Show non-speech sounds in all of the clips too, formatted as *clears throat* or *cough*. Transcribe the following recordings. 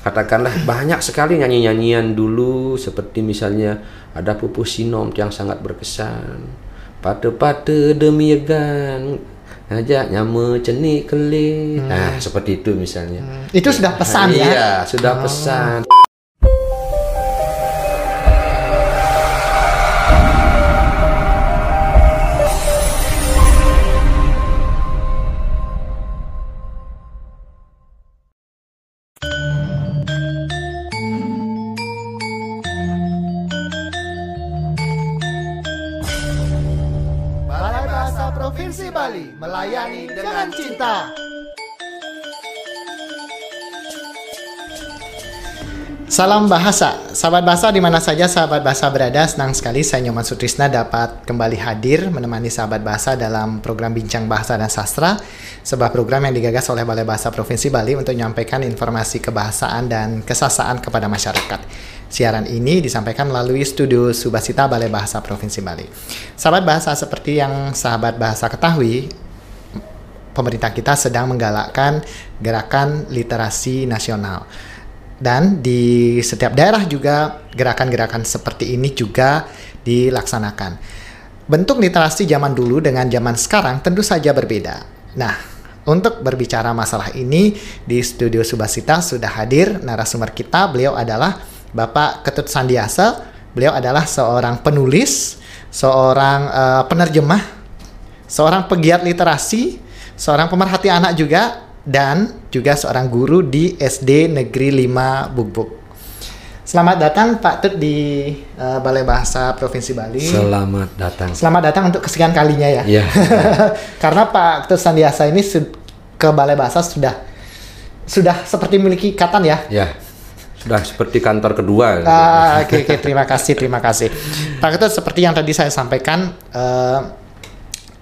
katakanlah banyak sekali nyanyi-nyanyian dulu seperti misalnya ada Pupu Sinom yang sangat berkesan. Pate-pate demi gan ajak nyama cenik kelih. Nah, seperti itu misalnya. Itu sudah pesan ya? Iya, sudah pesan. Salam bahasa, sahabat bahasa di mana saja sahabat bahasa berada, senang sekali saya Nyoman Sutrisna dapat kembali hadir menemani sahabat bahasa dalam program Bincang Bahasa dan Sastra, sebuah program yang digagas oleh Balai Bahasa Provinsi Bali untuk menyampaikan informasi kebahasaan dan kesasaan kepada masyarakat. Siaran ini disampaikan melalui studio Subasita Balai Bahasa Provinsi Bali. Sahabat bahasa seperti yang sahabat bahasa ketahui, pemerintah kita sedang menggalakkan gerakan literasi nasional. Dan di setiap daerah juga gerakan-gerakan seperti ini juga dilaksanakan. Bentuk literasi zaman dulu dengan zaman sekarang tentu saja berbeda. Nah, untuk berbicara masalah ini di studio Subasita sudah hadir narasumber kita. Beliau adalah Bapak Ketut Sandiasa. Beliau adalah seorang penulis, seorang uh, penerjemah, seorang pegiat literasi, seorang pemerhati anak juga dan juga seorang guru di SD Negeri 5 Bugbuk. Selamat datang Pak Tut di uh, Balai Bahasa Provinsi Bali. Selamat datang. Selamat datang untuk kesekian kalinya ya. Iya. *laughs* Karena Pak Ketut Sandiasa ini ke Balai Bahasa sudah sudah seperti memiliki ikatan ya. Ya. Sudah seperti kantor kedua. Ah, Oke oke terima kasih terima kasih. Pak Ketut seperti yang tadi saya sampaikan eh,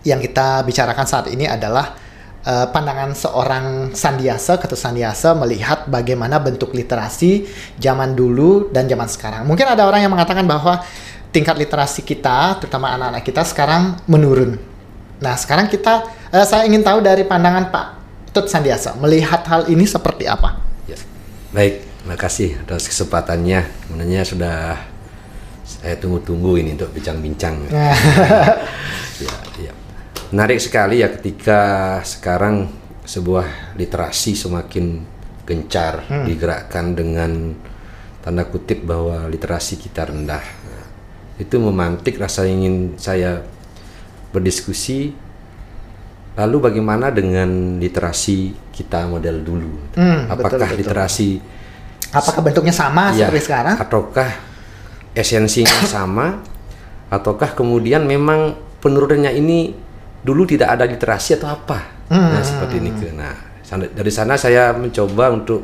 yang kita bicarakan saat ini adalah eh, pandangan seorang Sandiasa Ketut Sandiasa melihat bagaimana bentuk literasi zaman dulu dan zaman sekarang. Mungkin ada orang yang mengatakan bahwa tingkat literasi kita terutama anak-anak kita sekarang menurun. Nah sekarang kita eh, saya ingin tahu dari pandangan Pak Ketut Sandiasa melihat hal ini seperti apa? Ya. Baik, terima kasih atas kesempatannya. Sebenarnya sudah saya tunggu-tunggu ini untuk bincang-bincang. *laughs* ya, ya. Menarik sekali ya ketika sekarang sebuah literasi semakin gencar digerakkan dengan tanda kutip bahwa literasi kita rendah. Nah, itu memantik rasa ingin saya berdiskusi lalu bagaimana dengan literasi kita model dulu? Hmm, Apakah betul, betul. literasi Apakah bentuknya sama Iya, seperti sekarang? Ataukah esensinya sama? Ataukah kemudian memang penurunannya ini dulu tidak ada literasi atau apa? Nah, seperti ini. Nah, dari sana saya mencoba untuk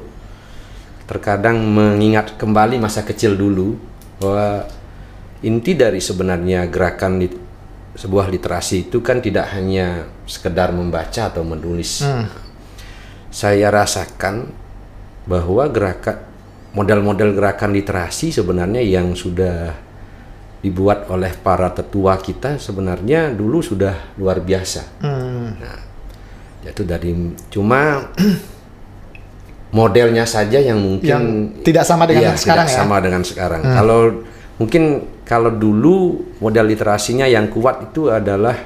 terkadang mengingat kembali masa kecil dulu bahwa inti dari sebenarnya gerakan lit- sebuah literasi itu kan tidak hanya sekedar membaca atau menulis. Saya rasakan bahwa gerakan model-model gerakan literasi sebenarnya yang sudah dibuat oleh para tetua kita sebenarnya dulu sudah luar biasa. Hmm. Nah, yaitu dari cuma *clears throat* modelnya saja yang mungkin Yang tidak sama dengan Iya, yang sekarang tidak ya? sama dengan sekarang. Kalau mungkin kalau dulu model literasinya yang kuat itu adalah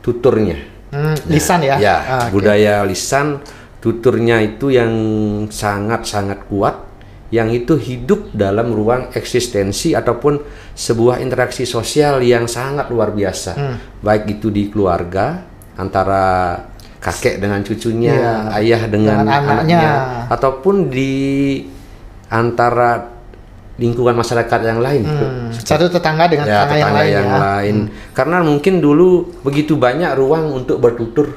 tuturnya. Hmm, lisan ya? Ya, Ah, budaya lisan tuturnya itu yang sangat-sangat kuat yang itu hidup dalam ruang eksistensi ataupun sebuah interaksi sosial yang sangat luar biasa. Hmm. Baik itu di keluarga antara kakek dengan cucunya, Iya, ayah dengan, dengan anaknya. anaknya ataupun di antara lingkungan masyarakat yang lain. Hmm, Satu tetangga dengan Ya, tetangga, yang lain yang ya. lain. Karena mungkin dulu begitu banyak ruang untuk bertutur.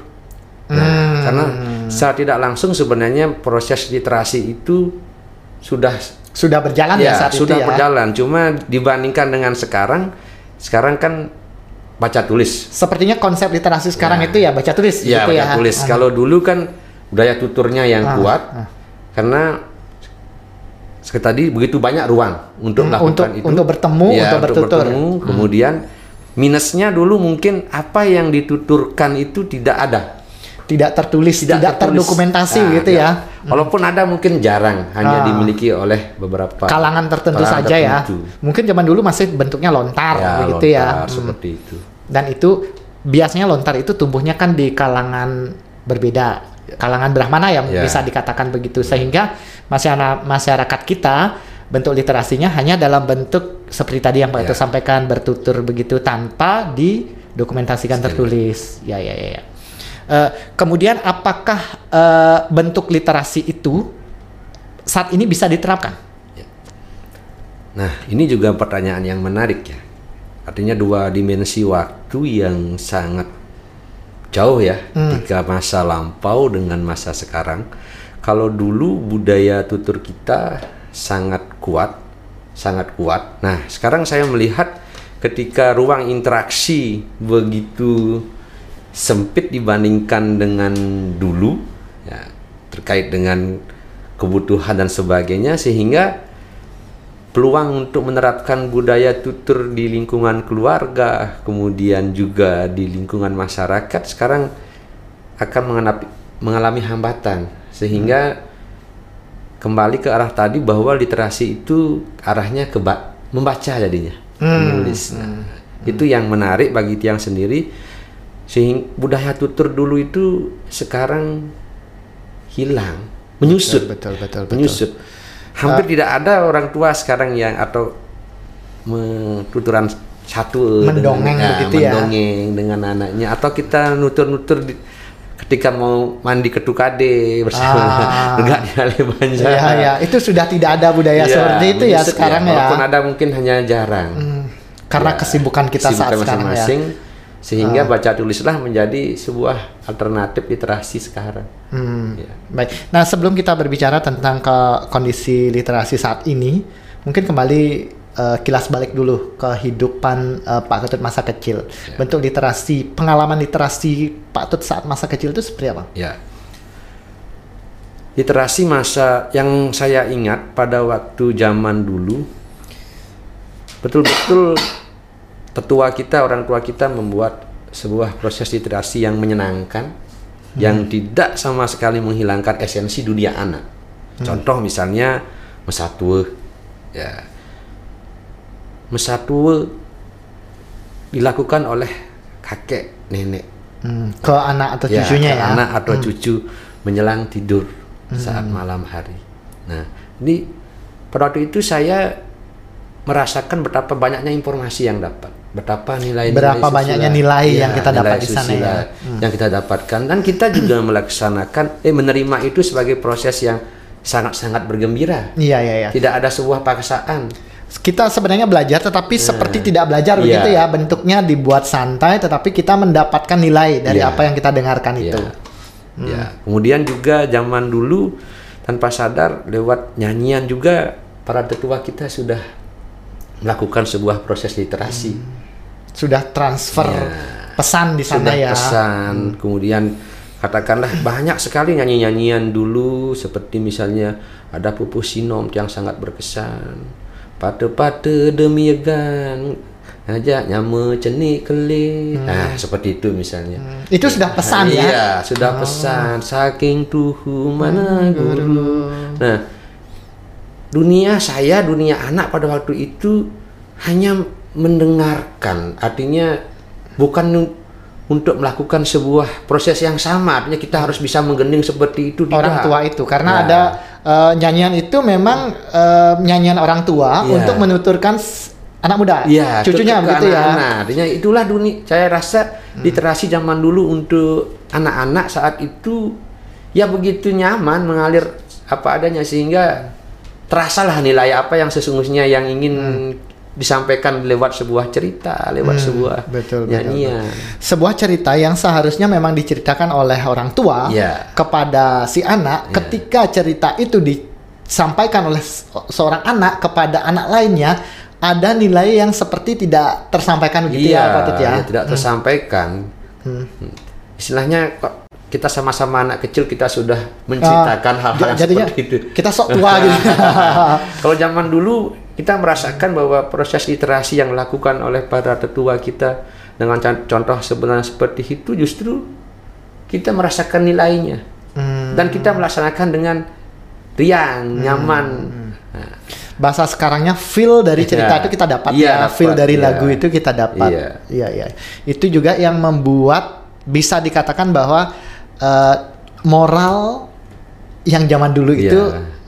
Nah, Hmm. karena secara tidak langsung sebenarnya proses literasi itu sudah Sudah berjalan ya, ya, saat sudah itu ya? berjalan. Cuma dibandingkan dengan sekarang, sekarang kan baca tulis. Sepertinya konsep literasi sekarang Ya. itu ya baca tulis Ya, gitu baca ya. tulis. Hmm. Kalau dulu kan budaya tuturnya yang Ah, kuat. ah. Karena seperti tadi begitu banyak ruang untuk Hmm, melakukan untuk- itu. untuk bertemu, Ya, untuk bertutur. bertemu. Kemudian minusnya dulu mungkin apa yang dituturkan itu tidak ada. Tidak tertulis, tidak, tidak tertulis. terdokumentasi Nah, gitu ya. Walaupun ada mungkin jarang, hanya Ah. dimiliki oleh beberapa Kalangan tertentu kalangan saja ya. tertentu. Mungkin zaman dulu masih bentuknya lontar Ya, begitu ya. lontar, Hmm. seperti itu. Dan itu biasanya lontar itu tumbuhnya kan di kalangan berbeda, kalangan Brahmana yang Ya. bisa dikatakan begitu sehingga masyarakat masyarakat kita bentuk literasinya hanya dalam bentuk seperti tadi yang Pak Ya. itu sampaikan bertutur begitu tanpa didokumentasikan tertulis. Ya ya ya. ya. Eh, kemudian apakah eh, bentuk literasi itu saat ini bisa diterapkan? Nah, ini juga pertanyaan yang menarik ya. Artinya dua dimensi waktu yang sangat jauh ya, ketika masa lampau dengan masa sekarang. Kalau dulu budaya tutur kita sangat kuat, sangat kuat. Nah, sekarang saya melihat ketika ruang interaksi begitu sempit dibandingkan dengan dulu, ya, terkait dengan kebutuhan dan sebagainya, sehingga peluang untuk menerapkan budaya tutur di lingkungan keluarga, kemudian juga di lingkungan masyarakat sekarang akan mengenapi- mengalami hambatan. Sehingga kembali ke arah tadi bahwa literasi itu arahnya ke ba- membaca jadinya, menulis. Nah, Itu yang menarik bagi tiang sendiri sehingga budaya tutur dulu itu sekarang hilang, menyusut Betul betul betul. menyusut. Hampir tidak ada orang tua sekarang yang atau tuturan satu Mendongeng dengan, begitu ya. mendongeng dengan anaknya atau kita nutur-nutur di- ketika mau mandi ketukade bersama Ah. *laughs* enggak di Banjar. Ya ya, itu sudah tidak ada budaya Iya, seperti itu ya menyusut sekarang ya. Walaupun ada mungkin hanya jarang. Hmm, karena Ya, kesibukan kita saat kesibukan sekarang ya. Sehingga baca tulislah menjadi sebuah alternatif literasi sekarang. Hmm, Ya. Baik. Nah, sebelum kita berbicara tentang ke kondisi literasi saat ini, mungkin kembali eh, kilas balik dulu kehidupan eh, Pak Ketut masa kecil. Ya. Bentuk literasi, pengalaman literasi Pak Ketut saat masa kecil itu seperti apa? Ya. Literasi masa yang saya ingat pada waktu zaman dulu betul-betul tetua kita, orang tua kita membuat sebuah proses literasi yang menyenangkan yang tidak sama sekali menghilangkan esensi dunia anak. Contoh misalnya mesatwe ya. Mesatwe dilakukan oleh kakek, nenek Hmm, ke anak atau ya, cucunya ke ya? anak atau cucu menjelang tidur saat malam hari. Nah, ini pada waktu itu saya merasakan betapa banyaknya informasi yang dapat, betapa nilai Berapa banyaknya nilai yang kita dapat di sana ya. yang kita dapatkan dan kita juga *clears throat* melaksanakan eh menerima itu sebagai proses yang sangat-sangat bergembira. Iya, iya, iya. Tidak ada sebuah paksaan. Kita sebenarnya belajar tetapi seperti tidak belajar Iya. begitu ya. Bentuknya dibuat santai tetapi kita mendapatkan nilai dari Iya. apa yang kita dengarkan Ya. itu. Ya. Kemudian juga zaman dulu tanpa sadar lewat nyanyian juga para tetua kita sudah melakukan sebuah proses literasi. Sudah transfer Ya. pesan di sana sudah ya. pesan, kemudian katakanlah banyak sekali nyanyi-nyanyian dulu seperti misalnya ada Pupu Sinom yang sangat berkesan. Pate-pate demi egan ajak nyama cenik kelih. Nah, seperti itu misalnya. Itu sudah pesan ya. Iya, sudah pesan saking tuhu mana guru. Nah, dunia saya, dunia anak pada waktu itu hanya mendengarkan, artinya bukan untuk melakukan sebuah proses yang sama, artinya kita harus bisa menggending seperti itu orang tidak. tua itu karena Nah. ada eh, nyanyian itu memang eh, nyanyian orang tua Iya. untuk menuturkan anak muda Iya, cucunya begitu ya Hmm. anak-anak. Artinya itulah dunia. Saya rasa literasi zaman dulu untuk anak-anak saat itu ya begitu nyaman mengalir apa adanya sehingga terasalah nilai apa yang sesungguhnya yang ingin disampaikan lewat sebuah cerita, lewat sebuah Hmm. betul, betul, nyanyian. sebuah cerita yang seharusnya memang diceritakan oleh orang tua Iya. kepada si anak ketika cerita itu disampaikan oleh se- seorang anak kepada anak lainnya ada nilai yang seperti tidak tersampaikan gitu ya Pak Tut ya ya, tidak tersampaikan. Hmm. Hmm. Istilahnya kok kita sama-sama anak kecil kita sudah menceritakan Ah, hal-hal yang jadinya seperti itu. kita sok tua gitu *laughs* Kalau zaman dulu kita merasakan bahwa proses literasi yang dilakukan oleh para tetua kita dengan con- contoh sebenarnya seperti itu justru kita merasakan nilainya Hmm. dan kita melaksanakan dengan riang, nyaman. Nah, bahasa sekarangnya feel dari cerita Iya. itu kita dapat Iya, ya dapat, feel dari iya. lagu itu kita dapat Iya. iya iya itu juga yang membuat bisa dikatakan bahwa eh, moral yang zaman dulu Iya. itu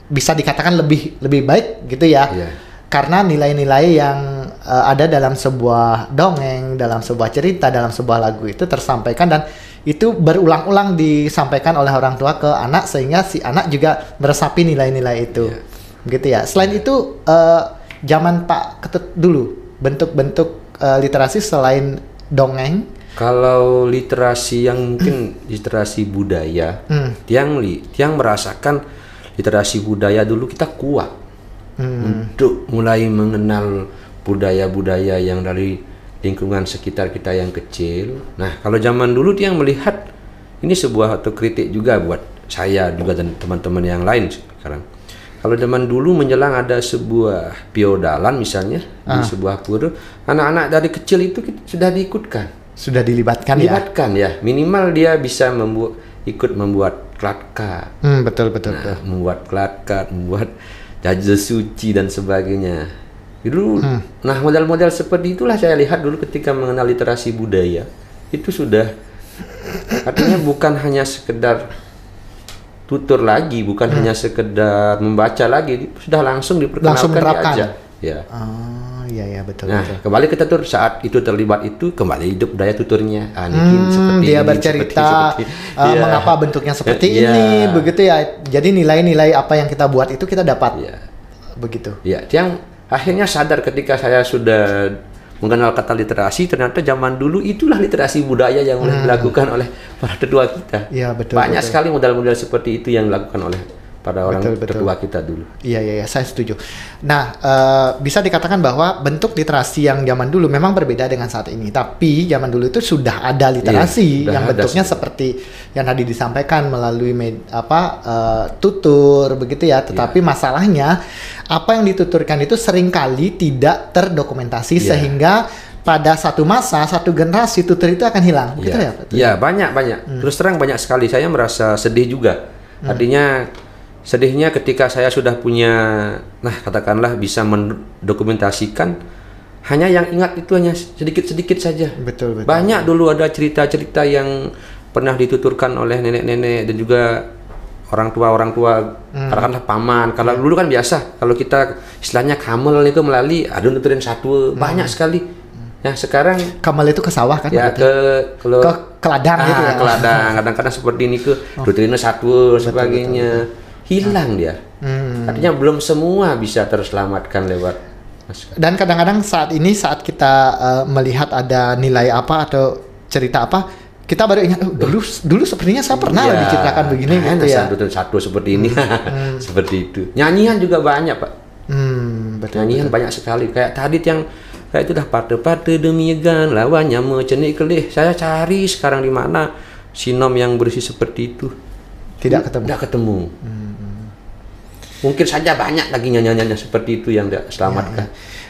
bisa dikatakan lebih lebih baik gitu ya Iya. Karena nilai-nilai yang eh, ada dalam sebuah dongeng dalam sebuah cerita dalam sebuah lagu itu tersampaikan dan itu berulang-ulang disampaikan oleh orang tua ke anak sehingga si anak juga meresapi nilai-nilai itu Iya. gitu ya. Selain itu eh, zaman Pak Ketut dulu bentuk-bentuk eh, literasi selain dongeng, Kalau literasi yang mungkin *clears throat* literasi budaya, Hmm. tiang li, tiang merasakan literasi budaya dulu kita kuat Hmm. untuk mulai mengenal budaya-budaya yang dari lingkungan sekitar kita yang kecil. Nah, kalau zaman dulu tiang melihat ini sebuah otokritik juga buat saya juga dan teman-teman yang lain sekarang. Kalau zaman dulu menjelang ada sebuah piodalan misalnya di sebuah pura, anak-anak dari kecil itu sudah diikutkan sudah dilibatkan ya. libatkan ya minimal dia bisa membuat ikut membuat klatkat Hmm, betul betul betul. nah, membuat klatkat membuat jajah suci dan sebagainya dulu Hmm. nah model-model seperti itulah saya lihat dulu ketika mengenal literasi budaya itu sudah artinya bukan hanya sekedar tutur lagi bukan hanya sekedar membaca lagi sudah langsung diperkenalkan Hmm. Langsung diajak. ya Oh, iya iya betul Nah, betul. kembali ke tutur saat itu terlibat itu kembali hidup daya tuturnya. Ah, Hmm, seperti dia ini, bercerita seperti- seperti- eh, Iya. mengapa bentuknya seperti Iya. ini, begitu ya. Jadi nilai-nilai apa yang kita buat itu kita dapat. Iya. Begitu. Ya, yang akhirnya sadar ketika saya sudah mengenal kata literasi, ternyata zaman dulu itulah literasi budaya yang mulai dilakukan oleh para tetua kita. Hmm. Iya, betul, Banyak betul. sekali model-model seperti itu yang dilakukan oleh para orang Betul, betul. tetua kita dulu. Iya iya iya, saya setuju. Nah eh, bisa dikatakan bahwa bentuk literasi yang zaman dulu memang berbeda dengan saat ini. Tapi zaman dulu itu sudah ada literasi Iya, yang ada bentuknya seperti yang tadi disampaikan melalui med, apa eh, tutur begitu ya. Tetapi Iya. masalahnya apa yang dituturkan itu sering kali tidak terdokumentasi Iya. sehingga pada satu masa satu generasi tutur itu akan hilang. Begitu ya? Ya, banyak banyak. Hmm. Terus terang banyak sekali. Saya merasa sedih juga. Artinya sedihnya ketika saya sudah punya, nah katakanlah bisa mendokumentasikan, hanya yang ingat itu hanya sedikit-sedikit saja. Betul betul. Banyak dulu ada cerita-cerita yang pernah dituturkan oleh nenek-nenek dan juga orang tua orang tua katakanlah paman. Kalau dulu kan biasa kalau kita istilahnya kamel itu melalui ada nuturin satu banyak sekali. Ya sekarang Kamal itu ke sawah kan? ya ke kalau Ke- ke ladang gitu ya? ke ladang. Kadang-kadang seperti ini ke rutinnya satu sebagainya hilang dia. Hmm. artinya belum semua bisa terselamatkan lewat Dan kadang-kadang saat ini saat kita eh, melihat ada nilai apa atau cerita apa, kita baru ingat oh, dulu dulu sepertinya saya pernah loh Ya, diceritakan begini nah, gitu ya. satu satu seperti ini. *laughs* Seperti itu. Nyanyian juga banyak pak. Hmm, betul. nyanyian banyak sekali. Kayak tadi yang kayak itu dah pate-pate demi gan lawannya mecenik kelih. Saya cari sekarang di mana sinom yang berisi seperti itu. Tidak ketemu. tidak ketemu mungkin saja banyak lagi nyanyiannya seperti itu yang tidak selamatkan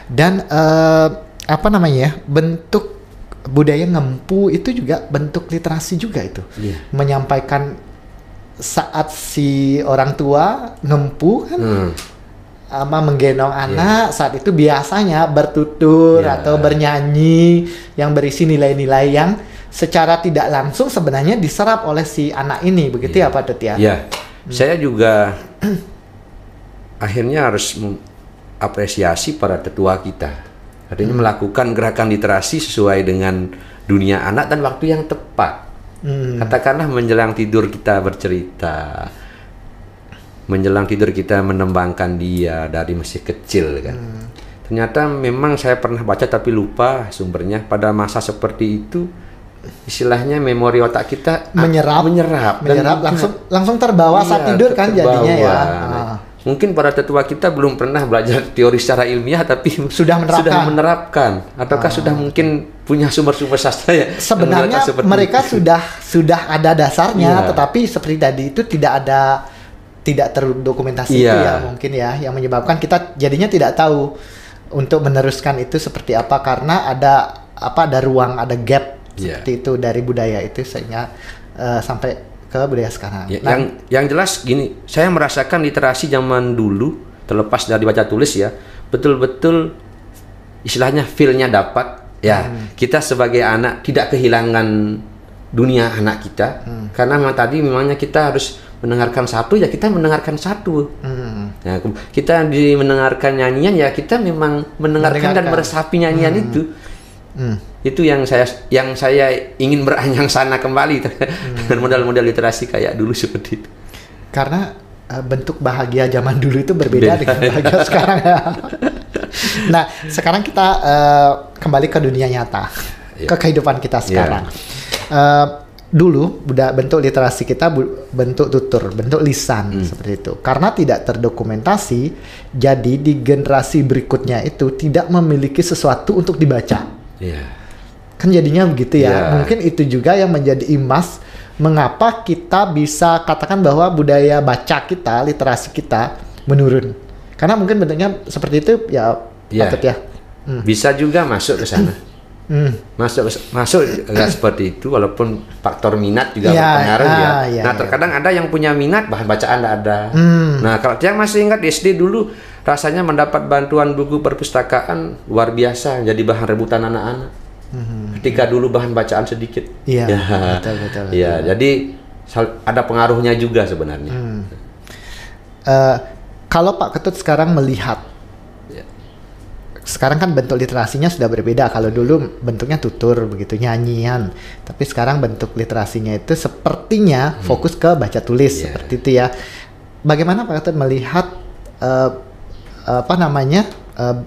Dan eh, apa namanya ya bentuk budaya ngempu itu juga bentuk literasi juga itu. Iya. Menyampaikan saat si orang tua ngempu kan Hmm. sama menggendong anak saat itu biasanya bertutur Ya. atau bernyanyi yang berisi nilai-nilai yang secara tidak langsung sebenarnya diserap oleh si anak ini begitu ya Pak Tut ya? Ya, saya juga *clears throat* akhirnya harus mengapresiasi para tetua kita. Artinya melakukan gerakan literasi sesuai dengan dunia anak dan waktu yang tepat. Hmm. Katakanlah menjelang tidur kita bercerita, menjelang tidur kita menembangkan dia dari masih kecil kan. Hmm. Ternyata memang saya pernah baca tapi lupa sumbernya pada masa seperti itu istilahnya memori otak kita Menyerap. menyerap dan menyerap mungkin- langsung langsung terbawa saat Iya, tidur kan terbawa. jadinya ya. Nah, Ah. Mungkin para tetua kita belum pernah belajar *laughs* teori secara ilmiah tapi Sudah menerapkan. sudah menerapkan ataukah sudah mungkin punya sumber-sumber sastra ya Sebenarnya mereka itu. sudah sudah ada dasarnya, Iya. tetapi seperti tadi itu tidak ada tidak terdokumentasi itu Iya. ya mungkin ya yang menyebabkan kita jadinya tidak tahu untuk meneruskan itu seperti apa karena ada apa ada ruang ada gap Iya. seperti itu dari budaya itu sehingga uh, sampai ke budaya sekarang. Ya, nah, yang yang jelas gini, saya merasakan literasi zaman dulu terlepas dari baca tulis ya, betul-betul istilahnya feel-nya dapat. Ya, hmm. kita sebagai anak tidak kehilangan dunia anak kita hmm. karena memang tadi memangnya kita harus mendengarkan satu ya kita mendengarkan satu. Hmm. Ya, kita di mendengarkan nyanyian ya kita memang mendengarkan, mendengarkan. dan meresapi nyanyian hmm. itu. Hmm. Itu yang saya yang saya ingin beranyang sana kembali hmm. Dengan modal-modal literasi kayak dulu *laughs* seperti itu. Karena uh, bentuk bahagia zaman dulu itu berbeda Beda, dengan bahagia *laughs* sekarang ya. nah, sekarang kita uh, kembali ke dunia nyata, ya. ke kehidupan kita sekarang. Ya. Uh, dulu udah bentuk literasi kita bentuk tutur, bentuk lisan hmm. seperti itu. Karena tidak terdokumentasi, jadi di generasi berikutnya itu tidak memiliki sesuatu untuk dibaca. Yeah. Kan jadinya begitu ya. Yeah. Mungkin itu juga yang menjadi imas mengapa kita bisa katakan bahwa budaya baca kita, literasi kita menurun. Karena mungkin bentuknya seperti itu ya yeah. patut ya. Hmm. Bisa juga masuk ke sana. Hmm. Masuk masuk nggak *coughs* seperti itu walaupun faktor minat juga ya, berpengaruh ya. ya. ya nah, ya. terkadang ada yang punya minat bahan bacaan tidak ada. Hmm. Nah, kalau yang masih ingat SD dulu rasanya mendapat bantuan buku perpustakaan luar biasa jadi bahan rebutan anak-anak. Hmm. Ketika dulu bahan bacaan sedikit. Iya. Ya. Betul betul. Iya, jadi ada pengaruhnya juga sebenarnya. Hmm. Uh, kalau Pak Ketut sekarang melihat sekarang kan bentuk literasinya sudah berbeda. Kalau dulu bentuknya tutur begitu nyanyian, tapi sekarang bentuk literasinya itu sepertinya hmm. fokus ke baca tulis yeah. seperti itu ya. Bagaimana Pak Ketut melihat uh, apa namanya uh,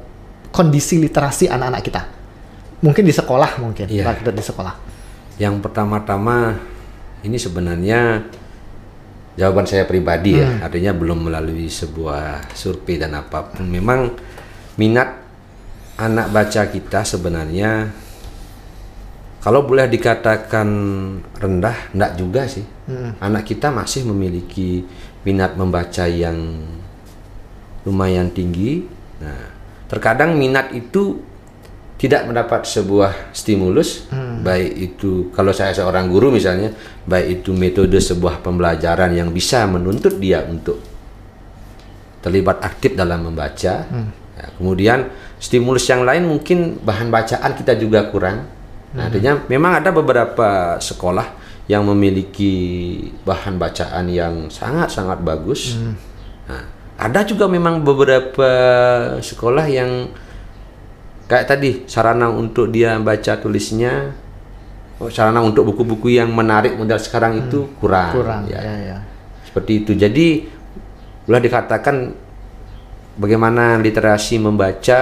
kondisi literasi anak-anak kita? Mungkin di sekolah mungkin yeah. Ketut di sekolah. Yang pertama-tama ini sebenarnya jawaban saya pribadi ya, hmm. ya, artinya belum melalui sebuah survei dan apa pun. Memang minat anak baca kita sebenarnya kalau boleh dikatakan rendah, enggak juga sih. Hmm. Anak kita masih memiliki minat membaca yang lumayan tinggi. Nah, terkadang minat itu tidak mendapat sebuah stimulus, hmm. baik itu kalau saya seorang guru misalnya, baik itu metode sebuah pembelajaran yang bisa menuntut dia untuk terlibat aktif dalam membaca. Hmm. Ya, kemudian stimulus yang lain mungkin bahan bacaan kita juga kurang. Nah, hmm. artinya memang ada beberapa sekolah yang memiliki bahan bacaan yang sangat-sangat bagus. Hmm. Nah, ada juga memang beberapa sekolah yang kayak tadi sarana untuk dia baca tulisnya, oh, sarana untuk buku-buku yang menarik model sekarang hmm. itu kurang. Kurang. Ya. Ya, ya. Seperti itu. Jadi boleh dikatakan bagaimana literasi membaca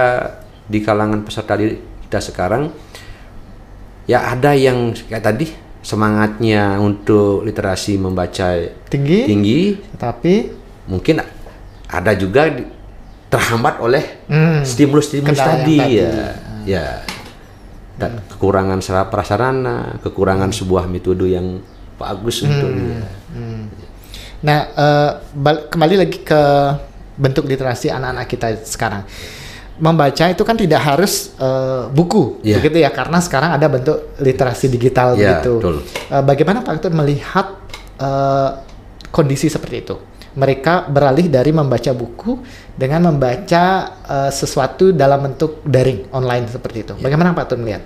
di kalangan peserta kita sekarang ya ada yang kayak tadi semangatnya untuk literasi membaca tinggi tinggi tapi mungkin ada juga terhambat oleh hmm, stimulus-stimulus tadi, tadi ya hmm. ya dan hmm. kekurangan prasarana kekurangan hmm. sebuah metode yang bagus hmm. untuk dia hmm. nah uh, kembali lagi ke bentuk literasi anak-anak kita sekarang membaca itu kan tidak harus uh, buku yeah. begitu ya karena sekarang ada bentuk literasi digital yeah, begitu. Uh, bagaimana Pak Ketua melihat uh, kondisi seperti itu? Mereka beralih dari membaca buku dengan membaca uh, sesuatu dalam bentuk daring online seperti itu. Yeah. Bagaimana Pak Ketua melihat?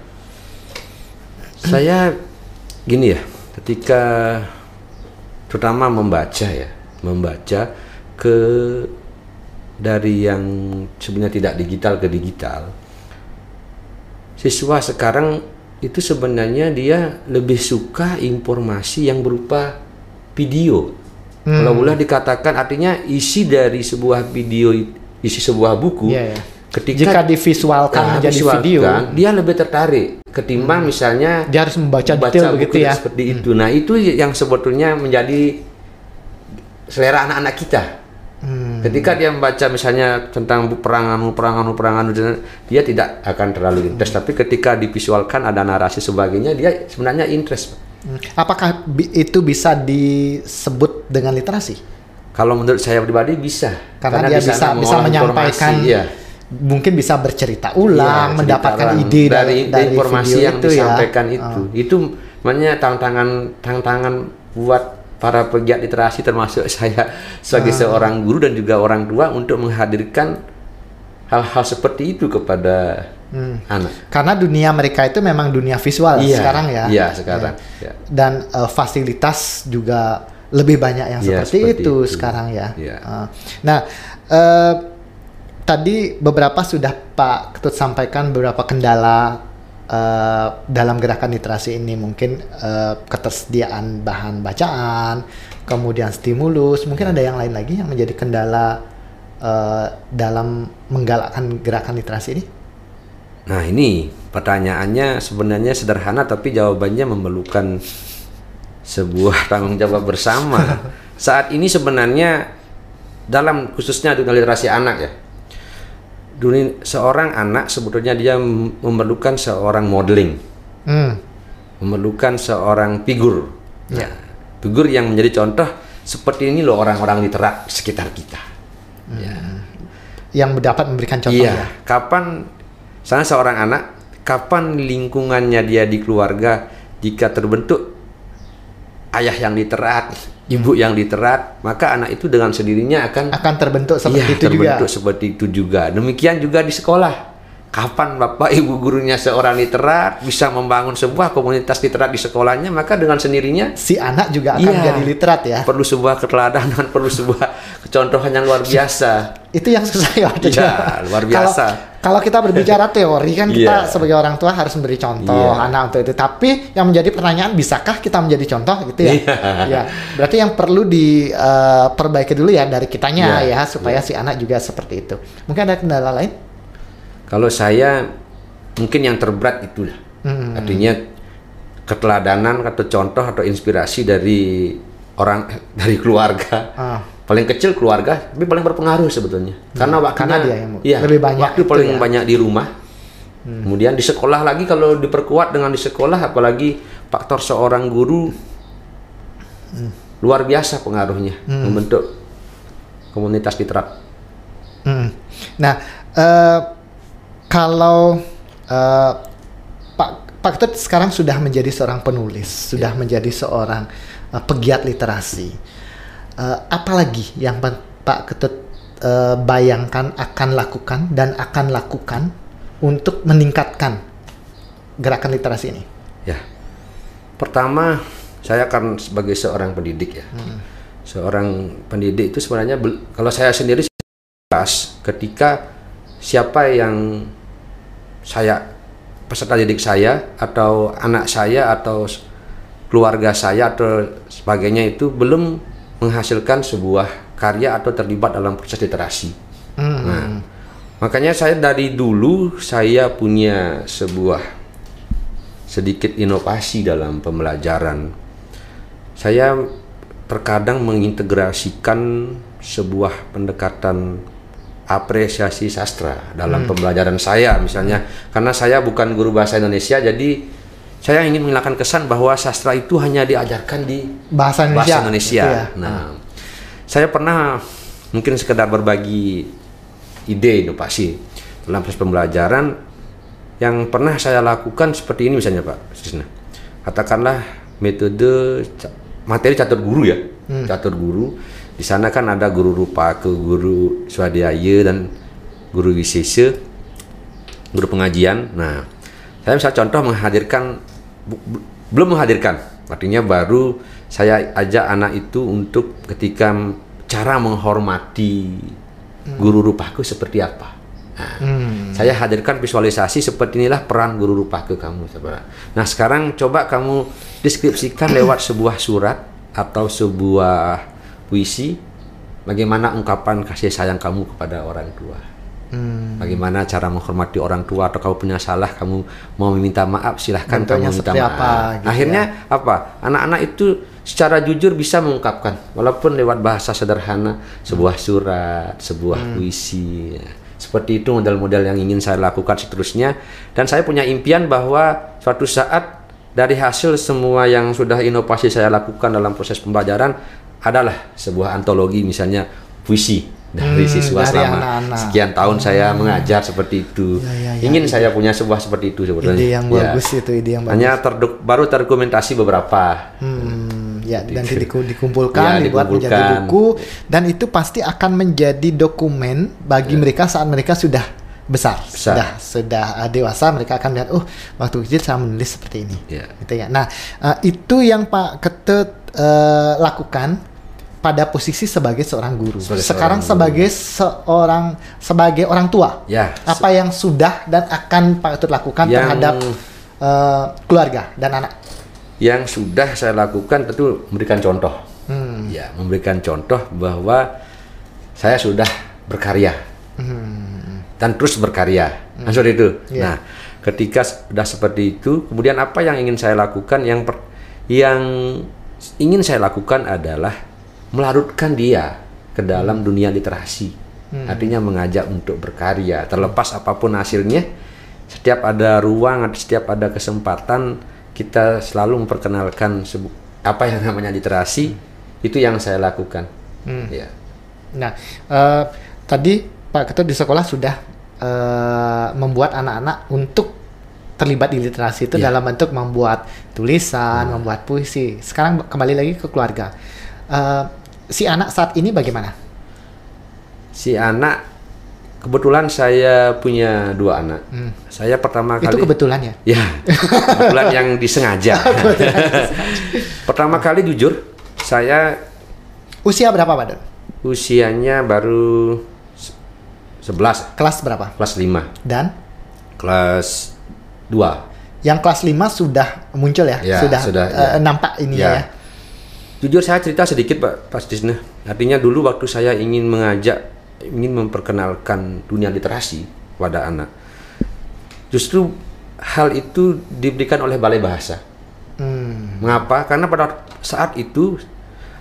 Saya gini ya, ketika terutama membaca ya, membaca ke dari yang sebenarnya tidak digital ke digital siswa sekarang itu sebenarnya dia lebih suka informasi yang berupa video hmm. kalau boleh dikatakan artinya isi dari sebuah video isi sebuah buku yeah, yeah. ketika jika divisualkan nah, menjadi video dia lebih tertarik ketimbang hmm. misalnya dia harus membaca, membaca detail begitu ya seperti hmm. itu nah itu yang sebetulnya menjadi selera anak-anak kita Hmm. Ketika dia membaca misalnya tentang perangan perangan perangan dia tidak akan terlalu interest. Hmm. Tapi ketika divisualkan ada narasi sebagainya, dia sebenarnya interest. Apakah itu bisa disebut dengan literasi? Kalau menurut saya pribadi bisa. Karena, Karena dia bisa bisa menyampaikan. Ya. Mungkin bisa bercerita ulang, ya, mendapatkan ide dari, dari, dari informasi yang itu ya. disampaikan ya. itu. Oh. Itu makanya tantangan tantangan buat para pegiat literasi termasuk *laughs* saya sebagai seorang guru dan juga orang tua untuk menghadirkan hal-hal seperti itu kepada anak. Karena dunia mereka itu memang dunia visual Iya, sekarang ya. iya, sekarang, Ya. ya. Dan eh, fasilitas juga lebih banyak yang Iya, seperti, seperti itu, itu. sekarang ya. Iya. Eh, nah, eh, tadi beberapa sudah Pak Ketut sampaikan beberapa kendala eh, dalam gerakan literasi ini mungkin eh, ketersediaan bahan bacaan, kemudian stimulus, mungkin ada yang lain lagi yang menjadi kendala eh, dalam menggalakkan gerakan literasi ini. Nah ini pertanyaannya sebenarnya sederhana tapi jawabannya memerlukan sebuah *laughs* tanggung jawab bersama. Saat ini sebenarnya dalam khususnya dunia literasi anak ya, dunia seorang anak sebetulnya dia mem- memerlukan seorang modeling, Hmm. memerlukan seorang figur, ya, figur yang menjadi contoh seperti ini loh orang-orang literat sekitar kita. yang dapat memberikan contoh Iya, ya. kapan sana seorang anak, kapan lingkungannya dia di keluarga jika terbentuk ayah yang literat, ibu yang literat, maka anak itu dengan sendirinya akan akan terbentuk seperti iya, itu juga. terbentuk seperti itu juga. Demikian juga di sekolah. Kapan bapak ibu gurunya seorang literat bisa membangun sebuah komunitas literat di sekolahnya, maka dengan sendirinya Si anak juga akan Iya. jadi literat ya. perlu sebuah keteladanan, *laughs* perlu sebuah kecontohan yang luar biasa. Itu yang susah ya. Iya, luar Kalau- biasa. Kalau kita berbicara *laughs* teori kan kita Iya. sebagai orang tua harus memberi contoh Iya. anak untuk itu. Tapi yang menjadi pertanyaan bisakah kita menjadi contoh gitu ya? Iya. Ya. Berarti yang perlu diperbaiki dulu ya dari kitanya Iya, ya supaya si anak juga seperti itu. Mungkin ada kendala lain? Kalau saya mungkin yang terberat itulah. Hmm. Artinya keteladanan atau contoh atau inspirasi dari orang dari keluarga. Ah. Paling kecil keluarga, tapi paling berpengaruh sebetulnya. Karena waktunya Hmm. Karena dia yang iya, lebih banyak waktu paling ya. banyak di rumah. Kemudian di sekolah lagi kalau diperkuat dengan di sekolah apalagi faktor seorang guru luar biasa pengaruhnya membentuk komunitas literat. Hmm. Nah, eh, kalau eh, Pak Pak Ketut sekarang sudah menjadi seorang penulis, sudah menjadi seorang eh, pegiat literasi. Eh, apalagi yang Pak Ketut eh, bayangkan akan lakukan dan akan lakukan untuk meningkatkan gerakan literasi ini? Ya, pertama saya kan sebagai seorang pendidik ya, seorang pendidik itu sebenarnya kalau saya sendiri jelas ketika siapa yang saya peserta didik saya atau anak saya atau keluarga saya atau sebagainya itu belum menghasilkan sebuah karya atau terlibat dalam proses literasi. Nah, makanya saya dari dulu saya punya sebuah sedikit inovasi dalam pembelajaran. Saya terkadang mengintegrasikan sebuah pendekatan apresiasi sastra dalam pembelajaran saya misalnya karena saya bukan guru bahasa Indonesia jadi saya ingin menghilangkan kesan bahwa sastra itu hanya diajarkan di Bahasa Indonesia. bahasa Indonesia. ya. Nah, saya pernah mungkin sekedar berbagi ide inovasi dalam proses pembelajaran yang pernah saya lakukan seperti ini misalnya Pak Sisna. Katakanlah metode materi catur guru ya, catur guru. Di sana kan ada guru rupa ke guru swadhyaya dan guru wisesa, guru pengajian. Nah, saya bisa contoh menghadirkan bu- bu- belum menghadirkan, artinya baru saya ajak anak itu untuk ketika cara menghormati guru rupaku seperti apa. Nah, Saya hadirkan visualisasi seperti inilah peran guru rupaku kamu. saudara. Nah sekarang coba kamu deskripsikan lewat sebuah surat atau sebuah puisi bagaimana ungkapan kasih sayang kamu kepada orang tua. Bagaimana cara menghormati orang tua atau kamu punya salah kamu mau meminta maaf silahkan Bentuknya kamu minta maaf. apa, gitu Akhirnya apa? Anak-anak itu secara jujur bisa mengungkapkan walaupun lewat bahasa sederhana sebuah surat, sebuah Hmm. puisi. Ya. Seperti itu model-model yang ingin saya lakukan seterusnya dan saya punya impian bahwa suatu saat dari hasil semua yang sudah inovasi saya lakukan dalam proses pembelajaran adalah sebuah antologi misalnya puisi dari Hmm, siswa dari selama anak-anak. sekian tahun saya mengajar seperti itu. Ya, ya, ya. Ingin saya punya sebuah seperti itu sebetulnya. ide yang Ya. bagus itu ide yang bagus Hanya terdok- baru terdokumentasi beberapa. Hmm, ya nanti diku- dikumpulkan, Ya, dibuat menjadi dikumpulkan. buku dan itu pasti akan menjadi dokumen bagi mereka saat mereka sudah besar, Besar. sudah sudah uh, dewasa mereka akan lihat, oh waktu kecil saya menulis seperti ini, Ya. gitu ya. Nah uh, itu yang Pak Ketut uh, lakukan pada posisi sebagai seorang guru. Sebagai Sekarang seorang sebagai seorang sebagai orang tua, Ya, apa yang sudah dan akan Pak Ketut lakukan Yang- terhadap uh, keluarga dan anak? Yang sudah saya lakukan tentu memberikan contoh. Hmm. Ya, memberikan contoh bahwa saya sudah berkarya dan terus berkarya. Nah, seperti itu. Iya. Nah, ketika sudah seperti itu, kemudian apa yang ingin saya lakukan? Yang per- yang ingin saya lakukan adalah melarutkan dia ke dalam dunia literasi. Artinya mengajak untuk berkarya, terlepas apa pun hasilnya. Setiap ada ruang, setiap ada kesempatan, kita selalu memperkenalkan apa yang namanya literasi. Itu yang saya lakukan. Ya. Nah, eh, tadi Pak Ketut di sekolah sudah eh, membuat anak-anak untuk terlibat di literasi itu Iya. dalam bentuk membuat tulisan, membuat puisi. Sekarang kembali lagi ke keluarga. Eh, si anak saat ini bagaimana? Si anak kebetulan saya punya dua anak. Saya pertama kali Itu kebetulan ya. Ya, *laughs* kebetulan yang disengaja. pertama kali jujur, saya Usia berapa Pak usianya baru se- 11, Kelas berapa? kelas 5, Dan kelas 2. yang kelas 5 sudah muncul ya? Ya, sudah sudah, eh, ya. nampak ini ya. Ya. Jujur saya cerita sedikit Pak Pak Tisna. Artinya dulu waktu saya ingin mengajak, ingin memperkenalkan dunia literasi pada anak. Justru hal itu diberikan oleh Balai Bahasa. Hmm. Mengapa? Karena pada saat itu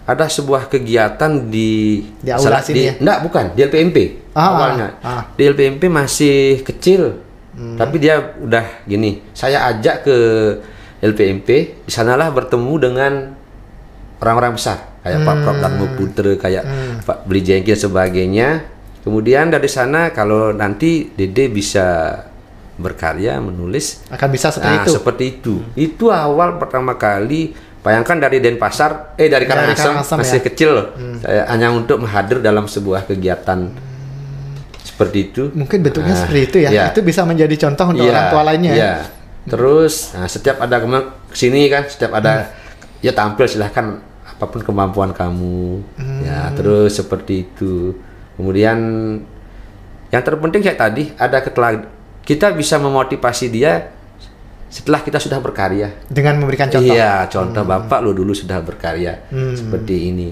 ada sebuah kegiatan di Di aula salah- sini di, ya? Enggak, bukan, di LPMP Ah, awalnya. ah, ah. Di LPMP masih kecil. Tapi dia udah gini, saya ajak ke LPMP, di sanalah bertemu dengan orang-orang besar kayak Pak Prof Darmo Putra, kayak Pak Beli Jengki dan sebagainya. Kemudian dari sana kalau nanti Dede bisa berkarya menulis Akan bisa seperti Nah, itu. seperti itu. Itu awal pertama kali bayangkan dari Denpasar, eh Dari Karangasem Karangasem, masih ya. kecil loh. Saya hanya untuk menghadir dalam sebuah kegiatan seperti itu. Mungkin bentuknya Nah, seperti itu ya. iya. Itu bisa menjadi contoh untuk Iya, orang tua lainnya. ya. Iya. Terus nah, setiap ada ke sini kan, setiap ada ya tampil silahkan apa pun kemampuan kamu. Ya, terus seperti itu. Kemudian yang terpenting kayak tadi ada ketelah kita bisa memotivasi dia setelah kita sudah berkarya. Dengan memberikan contoh. Iya, contoh Bapak lo dulu sudah berkarya seperti ini.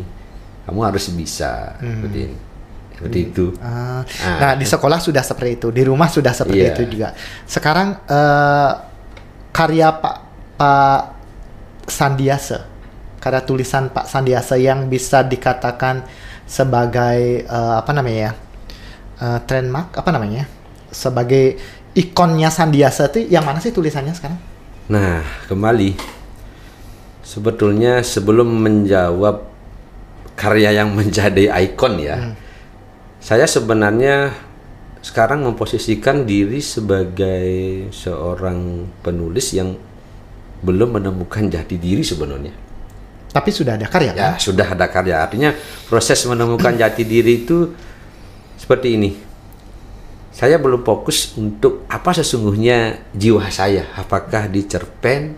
Kamu harus bisa seperti ini. Seperti itu. Ah, Ah. Nah, di sekolah sudah seperti itu, di rumah sudah seperti Iya. itu juga. Sekarang eh, karya Pak Pak Sandiasa, karya tulisan Pak Sandiasa yang bisa dikatakan sebagai eh, apa namanya ya, Eh, trademark apa namanya, sebagai ikonnya Sandiasa itu yang mana sih tulisannya sekarang? Nah, kembali. Sebetulnya sebelum menjawab karya yang *laughs* menjadi ikon ya, saya sebenarnya sekarang memposisikan diri sebagai seorang penulis yang belum menemukan jati diri sebenarnya. Tapi sudah ada karya Ya, kan? sudah ada karya. Artinya proses menemukan jati diri itu seperti ini. Saya belum fokus untuk apa sesungguhnya jiwa saya. Apakah di cerpen,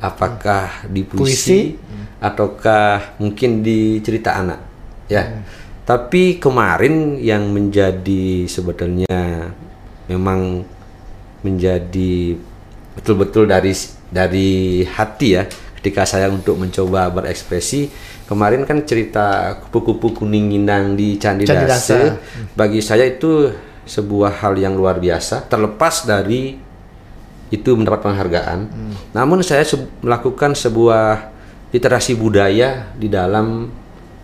apakah di puisi, ataukah mungkin di cerita anak. Ya. Tapi kemarin yang menjadi sebetulnya memang menjadi betul-betul dari dari hati ya ketika saya untuk mencoba berekspresi. Kemarin kan cerita kupu-kupu kuning inang di Candi, Candi Dase Dase. bagi saya itu sebuah hal yang luar biasa terlepas dari itu mendapat penghargaan. Namun saya se- melakukan sebuah literasi budaya di dalam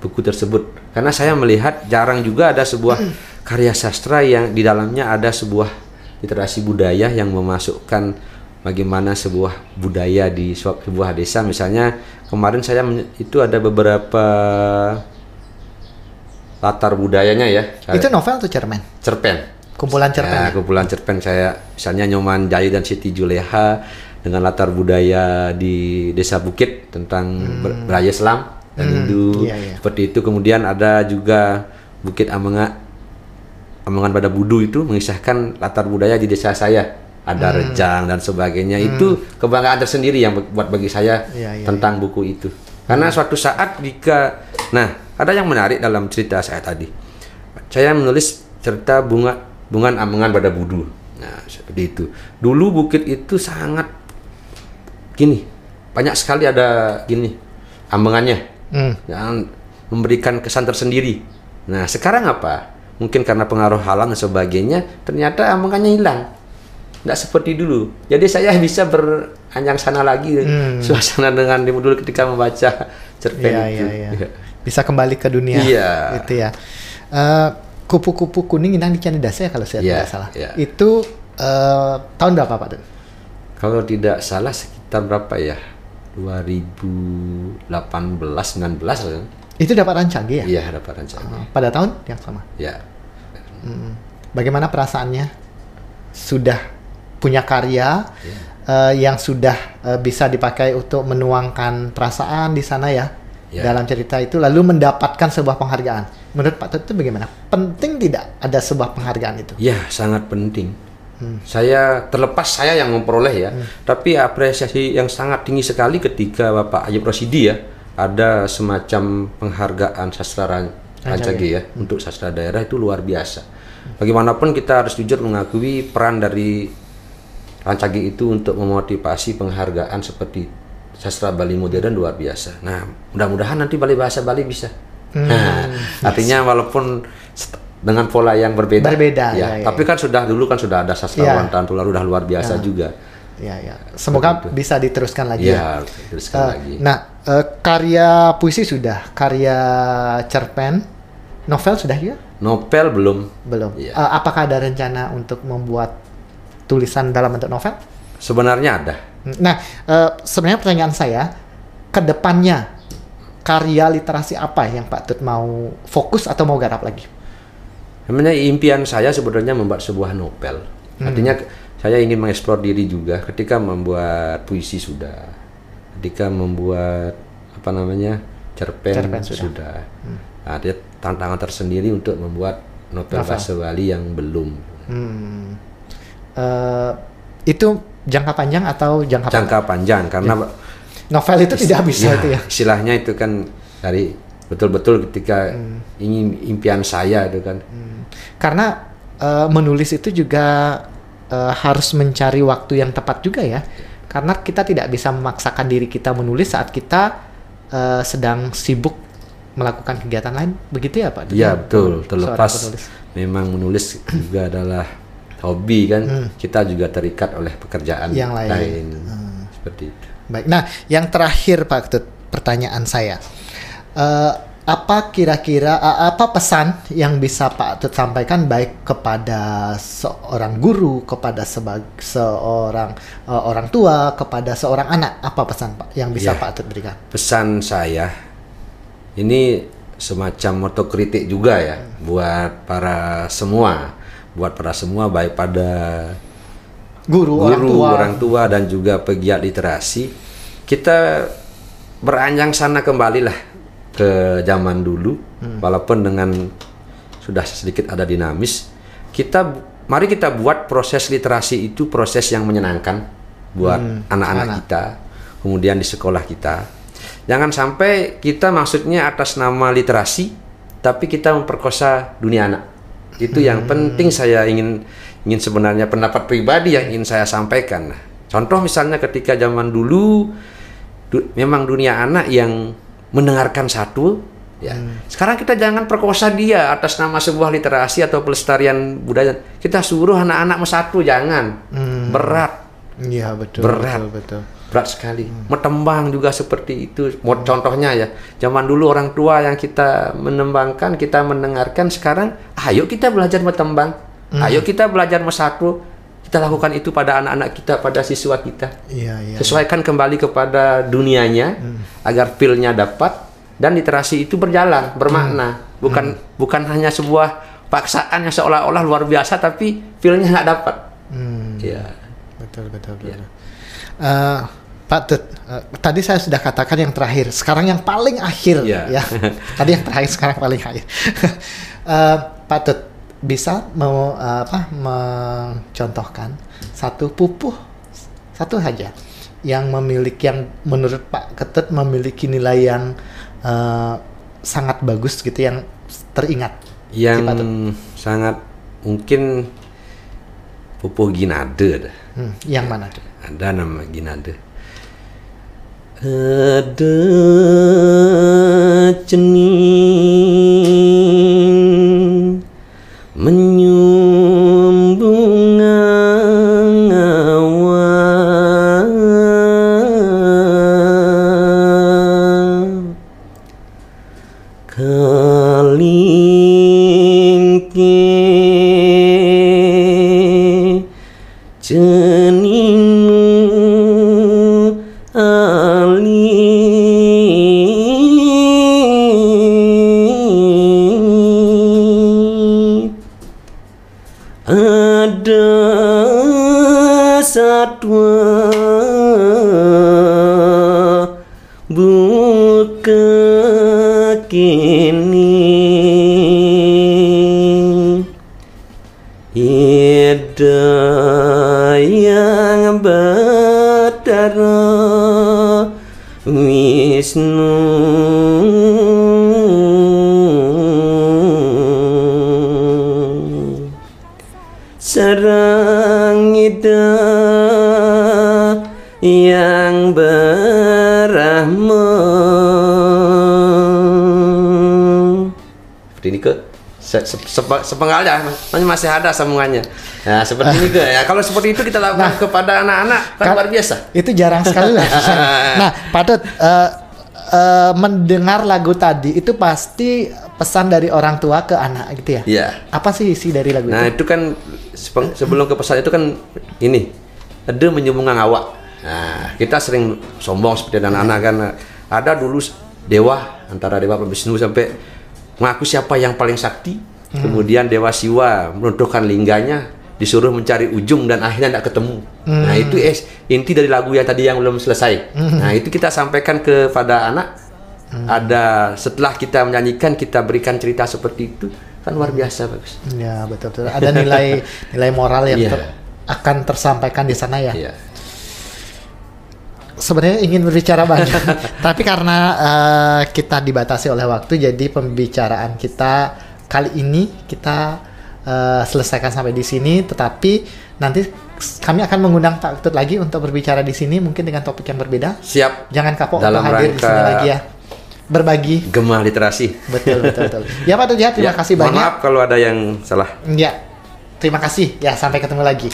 buku tersebut. Karena saya melihat jarang juga ada sebuah karya sastra yang di dalamnya ada sebuah literasi budaya yang memasukkan bagaimana sebuah budaya di sebuah desa misalnya kemarin saya itu ada beberapa latar budayanya ya. Itu novel atau cerpen? cerpen. Kumpulan cerpen. Ya, ya? kumpulan cerpen saya misalnya Nyoman Jayu dan Siti Juleha dengan latar budaya di Desa Bukit tentang ber- beraya Islam dan Hindu iya, iya. seperti itu. Kemudian ada juga Bukit Amenga Amengan pada Budu itu mengisahkan latar budaya di desa saya. Ada Hmm. rejang dan sebagainya. Itu kebanggaan tersendiri yang buat bagi saya Iya, iya, tentang buku itu. Karena suatu saat jika nah, ada yang menarik dalam cerita saya tadi. Saya menulis cerita bunga bungan amengan pada budu. Nah, seperti itu. Dulu bukit itu sangat gini, banyak sekali ada gini amengannya Hmm. yang memberikan kesan tersendiri. Nah, sekarang apa? Mungkin karena pengaruh halang dan sebagainya, ternyata amengannya hilang. Tidak seperti dulu. Jadi saya *laughs* bisa beranjang sana lagi suasana dengan dulu ketika membaca cerpen Iya, itu. iya, iya. *laughs* Bisa kembali ke dunia. Iya. Itu ya. Eh, kupu-kupu kuning inang di Candidasa ya kalau saya Iya, tidak salah. iya. Itu eh, tahun berapa Pak? Kalau tidak salah sekitar berapa ya? 2018 19 kan? Itu dapat rancang ya? Iya, dapat rancang. Pada tahun yang sama. Ya. Hmm. Bagaimana perasaannya? Sudah punya karya Iya. eh, yang sudah eh, bisa dipakai untuk menuangkan perasaan di sana ya Ya. dalam cerita itu, lalu mendapatkan sebuah penghargaan. Menurut Pak Tut itu bagaimana? Penting tidak ada sebuah penghargaan itu? Ya, sangat penting. Hmm. Saya terlepas saya yang memperoleh ya, tapi apresiasi yang sangat tinggi sekali ketika Bapak Ayub Rosidi ya ada semacam penghargaan sastra ran- Rancage ya untuk sastra daerah itu luar biasa. Bagaimanapun kita harus jujur mengakui peran dari Rancage itu untuk memotivasi penghargaan seperti sastra Bali modern luar biasa. Nah, mudah-mudahan nanti Bali bahasa Bali bisa. Nah, artinya walaupun dengan pola yang berbeda, Berbeda, ya, ya, ya, tapi kan sudah dulu kan sudah ada sastrawan Ya. tahun tular udah luar biasa juga. Ya, ya. Semoga bisa diteruskan lagi ya. Iya, teruskan Eh, lagi. Nah, eh, karya puisi sudah, karya cerpen, novel sudah juga? Novel belum. Belum. Iya. Eh, apakah ada rencana untuk membuat tulisan dalam bentuk novel? Sebenarnya ada. Nah, eh, sebenarnya pertanyaan saya, ke depannya karya literasi apa yang Pak Tut mau fokus atau mau garap lagi? Sebenarnya impian saya sebenarnya membuat sebuah novel. Hmm. Artinya saya ingin mengeksplor diri juga ketika membuat puisi sudah. Ketika membuat apa namanya? cerpen, Cerpen sudah. sudah. Nah, Ada tantangan tersendiri untuk membuat novel, Novel. bahasa Bali yang belum. Hmm. Eh, itu jangka panjang atau jangka? Jangka panjang karena Novel itu tidak bisa Ya, itu ya. Istilahnya itu kan dari betul-betul ketika Hmm. ingin impian saya itu kan. Karena eh, menulis itu juga eh, harus mencari waktu yang tepat juga ya. Karena kita tidak bisa memaksakan diri kita menulis saat kita eh, sedang sibuk melakukan kegiatan lain. Begitu ya Pak? Iya betul. Terlepas memang menulis juga adalah hobi kan. Kita juga terikat oleh pekerjaan Hmm. Yang lain. Seperti itu. Baik. Nah, yang terakhir Pak Ketut, pertanyaan saya. Eh, apa kira-kira eh, apa pesan yang bisa Pak Tut sampaikan baik kepada seorang guru, kepada sebag seorang eh, orang tua, kepada seorang anak? Apa pesan Pak yang bisa Ya. Pak Tut berikan? Pesan saya ini semacam otokritik juga ya buat para semua, buat para semua baik pada Guru, orang guru, tua. orang tua dan juga pegiat literasi, kita beranjang sana kembali lah ke zaman dulu, Hmm. walaupun dengan sudah sedikit ada dinamis. Kita mari kita buat proses literasi itu proses yang menyenangkan buat Hmm, anak-anak anak. kita, kemudian di sekolah kita. Jangan sampai kita maksudnya atas nama literasi, tapi kita memperkosa dunia anak. Itu yang penting saya ingin ingin sebenarnya pendapat pribadi yang ingin saya sampaikan. Contoh misalnya ketika zaman dulu du- memang dunia anak yang mendengarkan satu ya. Sekarang kita jangan perkosa dia atas nama sebuah literasi atau pelestarian budaya. Kita suruh anak-anak mesatu jangan. Berat, Iya betul, Berat. betul, betul. Berat sekali. Metembang juga seperti itu. Mau contohnya ya, zaman dulu orang tua yang kita menembangkan, kita mendengarkan sekarang ayo kita belajar metembang. Ayo kita belajar mesatu. Kita lakukan itu pada anak-anak kita, pada siswa kita. Iya, iya. Sesuaikan kembali kepada dunianya agar feel-nya dapat dan literasi itu berjalan, bermakna. bukan bukan hanya sebuah paksaan yang seolah-olah luar biasa tapi feelnya nggak dapat. Hmm. Iya. Betul betul betul. Iya. Eh, Pak Tut, eh, tadi saya sudah katakan yang terakhir. Sekarang yang paling akhir Iya. ya. *laughs* tadi yang terakhir, sekarang paling akhir. *laughs* Eh, Pak Tut, bisa mau eh, apa mencontohkan satu pupuh satu saja yang memiliki yang menurut Pak Ketut memiliki nilai yang eh, sangat bagus gitu yang teringat. Yang Patut. sangat mungkin pupuk ginade. Hmm, yang mana? Ada nama ginade. Ada cening menyium Ida yang batara Wisnu Se- se- ya masih ada sambungannya nah seperti ke ya kalau seperti itu kita lakukan kepada anak-anak kan luar biasa Itu jarang sekali lah. *laughs* nah, Patut eh, eh, mendengar lagu tadi itu pasti pesan dari orang tua ke anak gitu ya. Iya. Apa sih isi dari lagu nah itu? itu kan sebelum ke pesan itu kan ini ada menyumbungkan awak nah kita sering sombong seperti anak-anak kan ada dulu dewa antara dewa Wisnu sampai mengaku siapa yang paling sakti kemudian dewa Siwa meruntuhkan lingganya disuruh mencari ujung dan akhirnya tidak ketemu nah itu es inti dari lagu yang tadi yang belum selesai nah itu kita sampaikan kepada anak ada setelah kita menyanyikan kita berikan cerita seperti itu kan luar biasa bagus Ya betul betul. Ada nilai nilai moral yang Iya. ter- akan tersampaikan di sana ya. Iya. Sebenarnya ingin berbicara *laughs* banyak, tapi karena eh, kita dibatasi oleh waktu, jadi pembicaraan kita kali ini kita eh, selesaikan sampai di sini. Tetapi nanti kami akan mengundang Pak Ketut lagi untuk berbicara di sini, mungkin dengan topik yang berbeda. Siap Jangan kapok Dalam untuk hadir di sini lagi ya. Berbagi. gemah literasi. Betul betul betul. Ya Pak Ketut ya, terima Ya, kasih banyak. Maaf kalau ada yang salah. Ya, terima kasih. Ya, sampai ketemu lagi.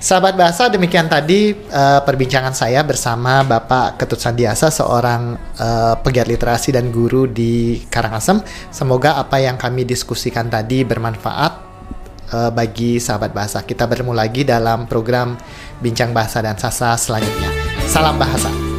Sahabat bahasa, demikian tadi eh, perbincangan saya bersama Bapak Ketut Sandiasa, seorang eh, pegiat literasi dan guru di Karangasem. Semoga apa yang kami diskusikan tadi bermanfaat eh, bagi sahabat bahasa. Kita bertemu lagi dalam program Bincang Bahasa dan Sastra selanjutnya. Salam bahasa.